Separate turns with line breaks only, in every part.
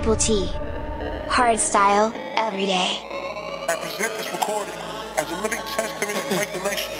Triple T. Hardstyle every day.
I present this recording as a living testament
and recognition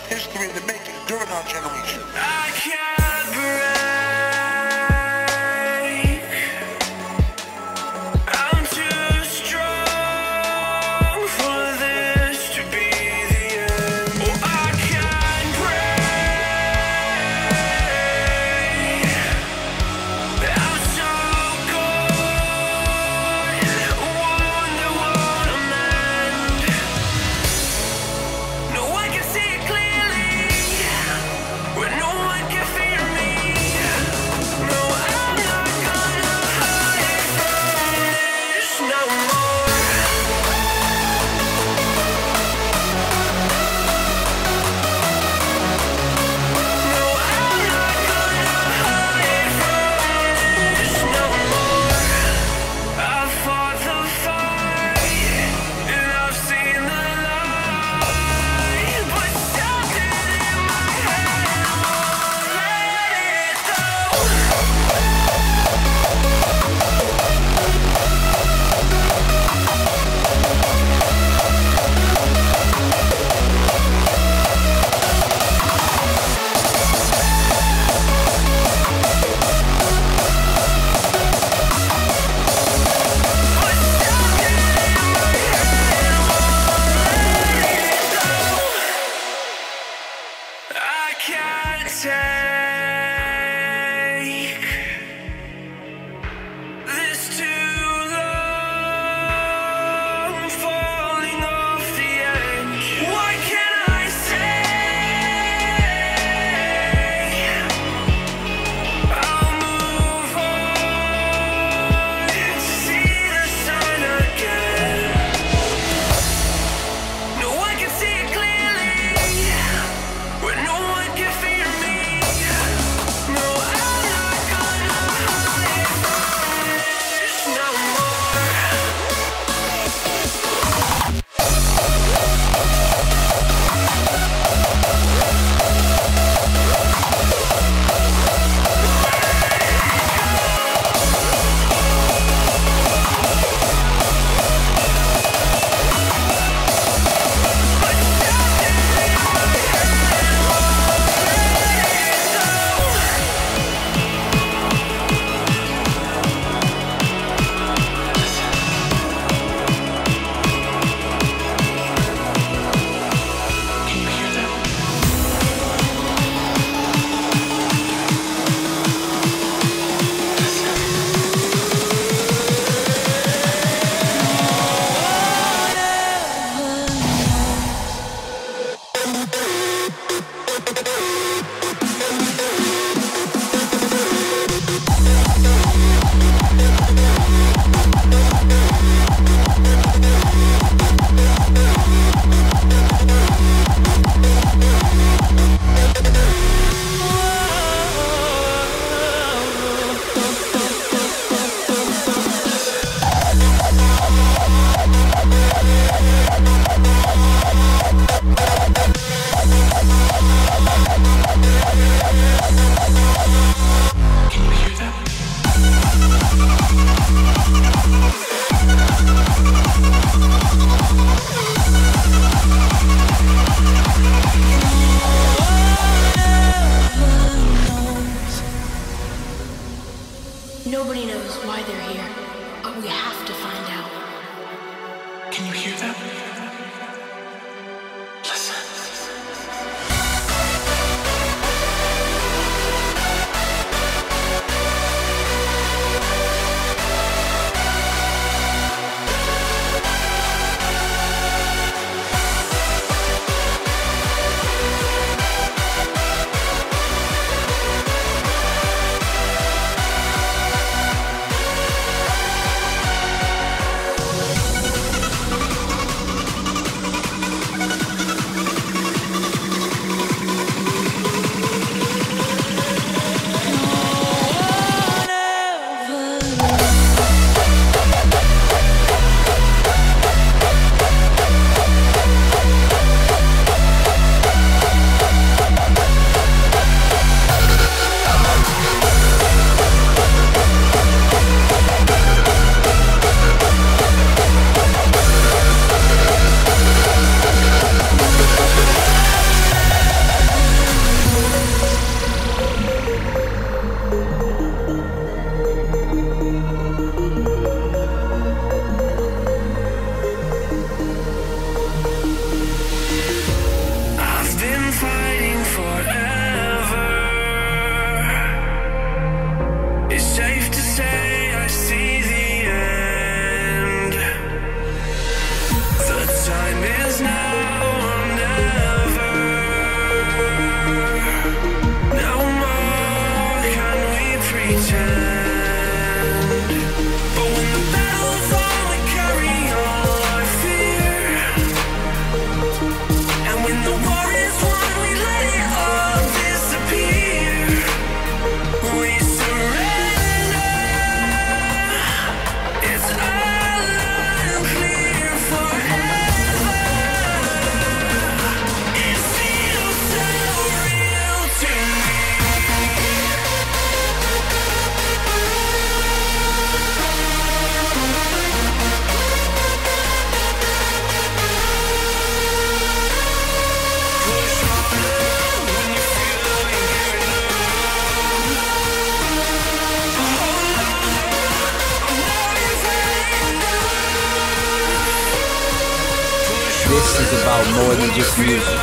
this is about more than just music.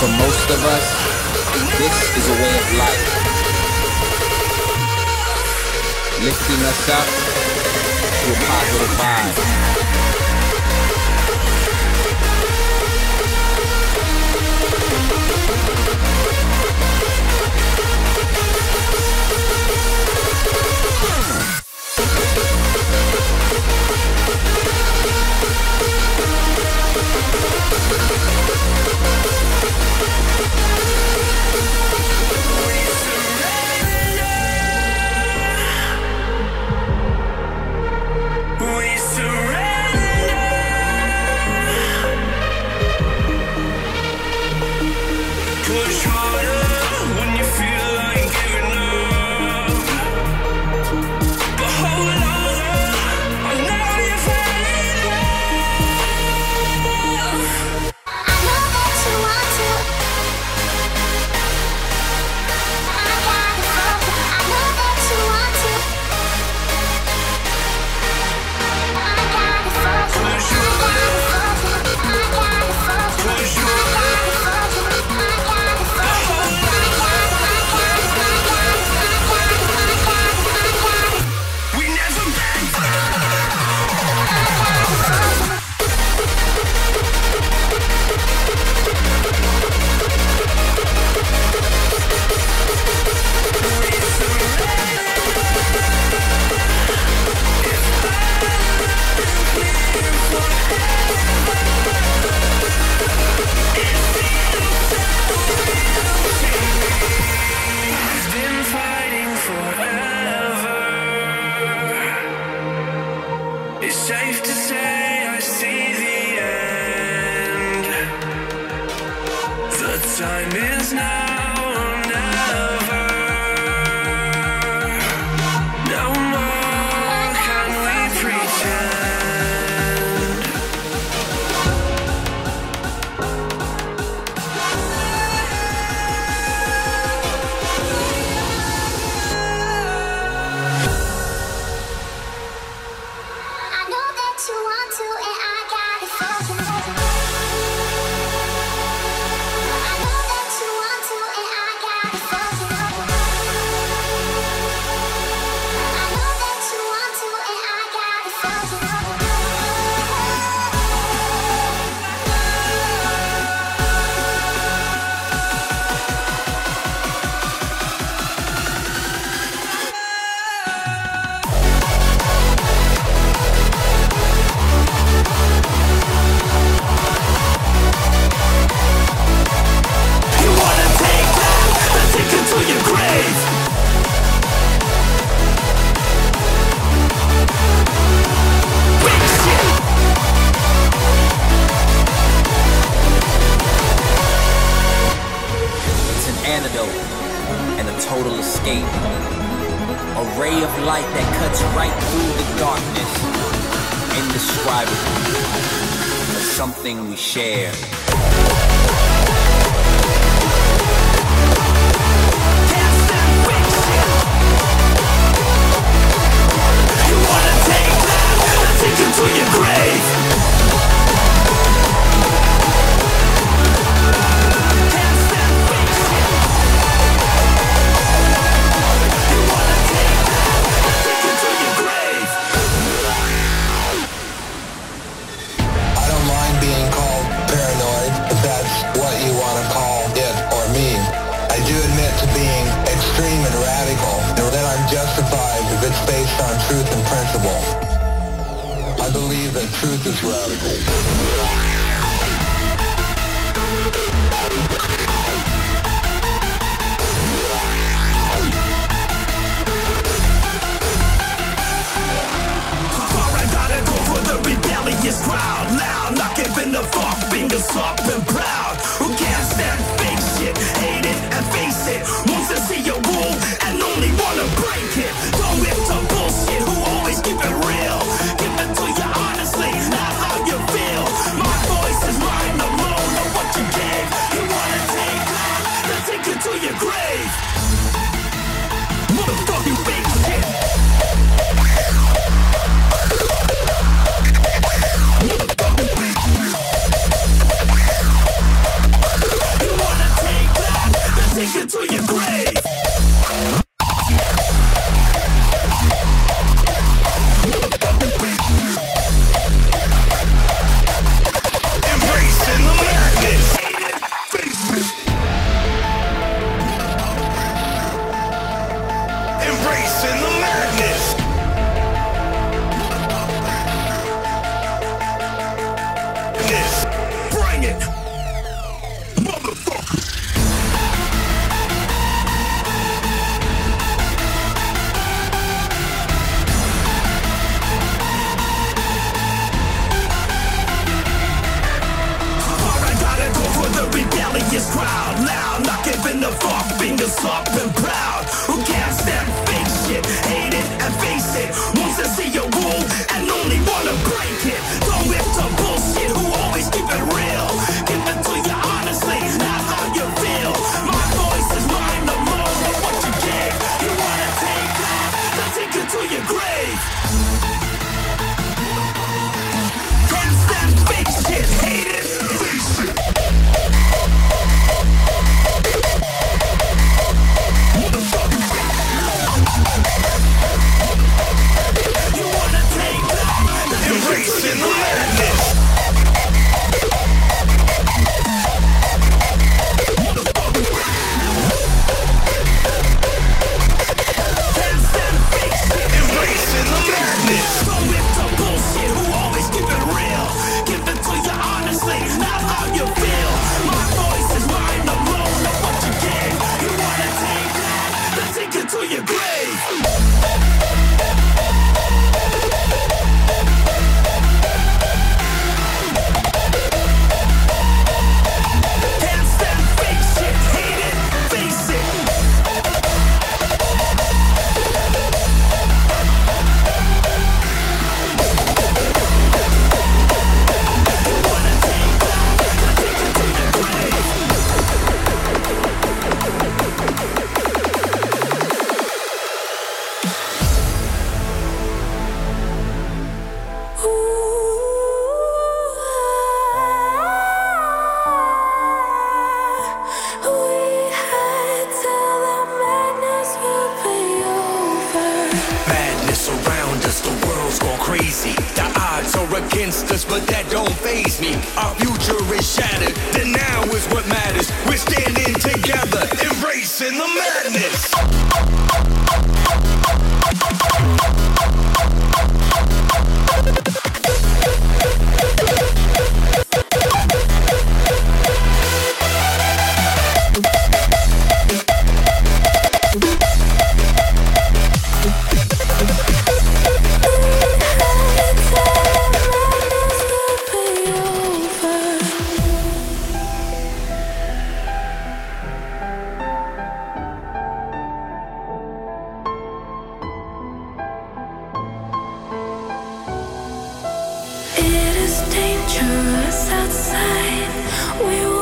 For most of us, this is a way of life. Lifting us up to a positive vibe.
Take gone crazy. The odds are against us, but that don't faze me. Our future is shattered, the now is what matters. We're standing together, embracing the madness.
Dangerous outside. We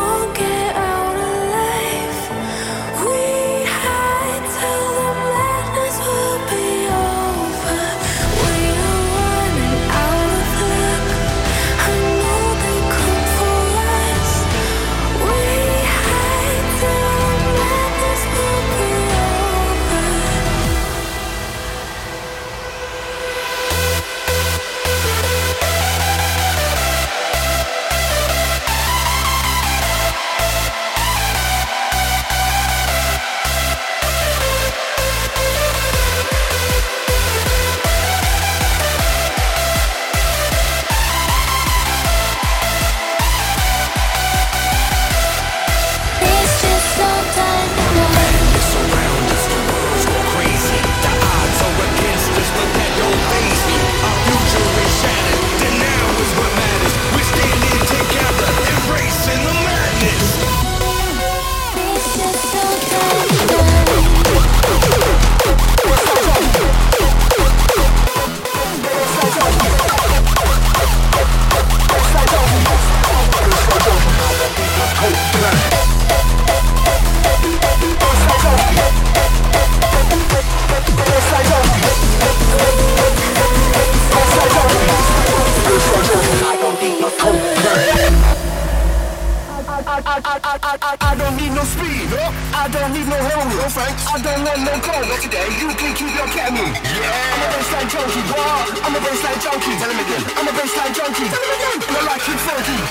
I
don't
need no speed, no. I don't need no hurry, no thanks. I don't want no gold, not today. You can keep your camel. Yeah. I'm a bassline junkie, what? I'm a bassline junkie. Tell him again. I'm a bassline junkie. Tell him again. And I like it funky.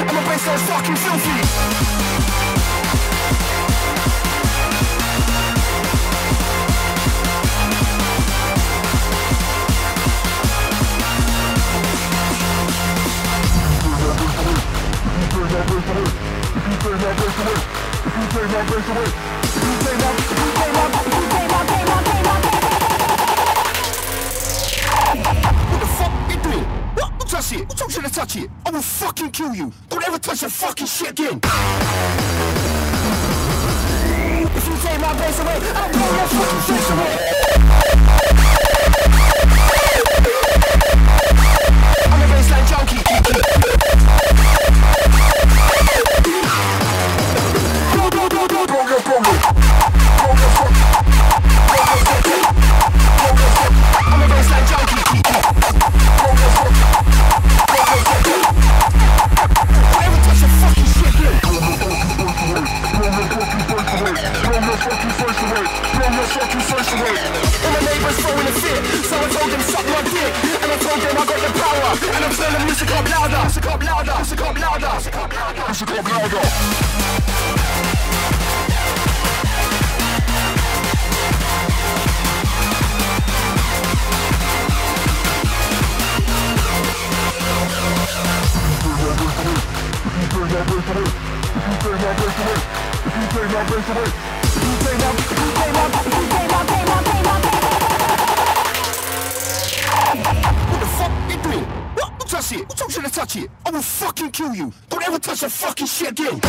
I'm a bassline fucking filthy. What the fuck you doing? What? Don't touch it. Don't touch it. I will fuck fucking kill you. Don't ever touch your fucking shit again. If you take my bass away, I'll blow your fucking face away. Fucking face away. Blow your fucking face away. And my neighbors throwing a fit, so I told them suck my dick. And I told them I got the power, and I'm turning music up louder, music up louder, music up louder, music up louder, music up louder. Touch it. Told you to touch it? I will fucking kill you. Don't ever touch your fucking shit again.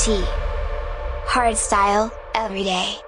T. Hardstyle, every day.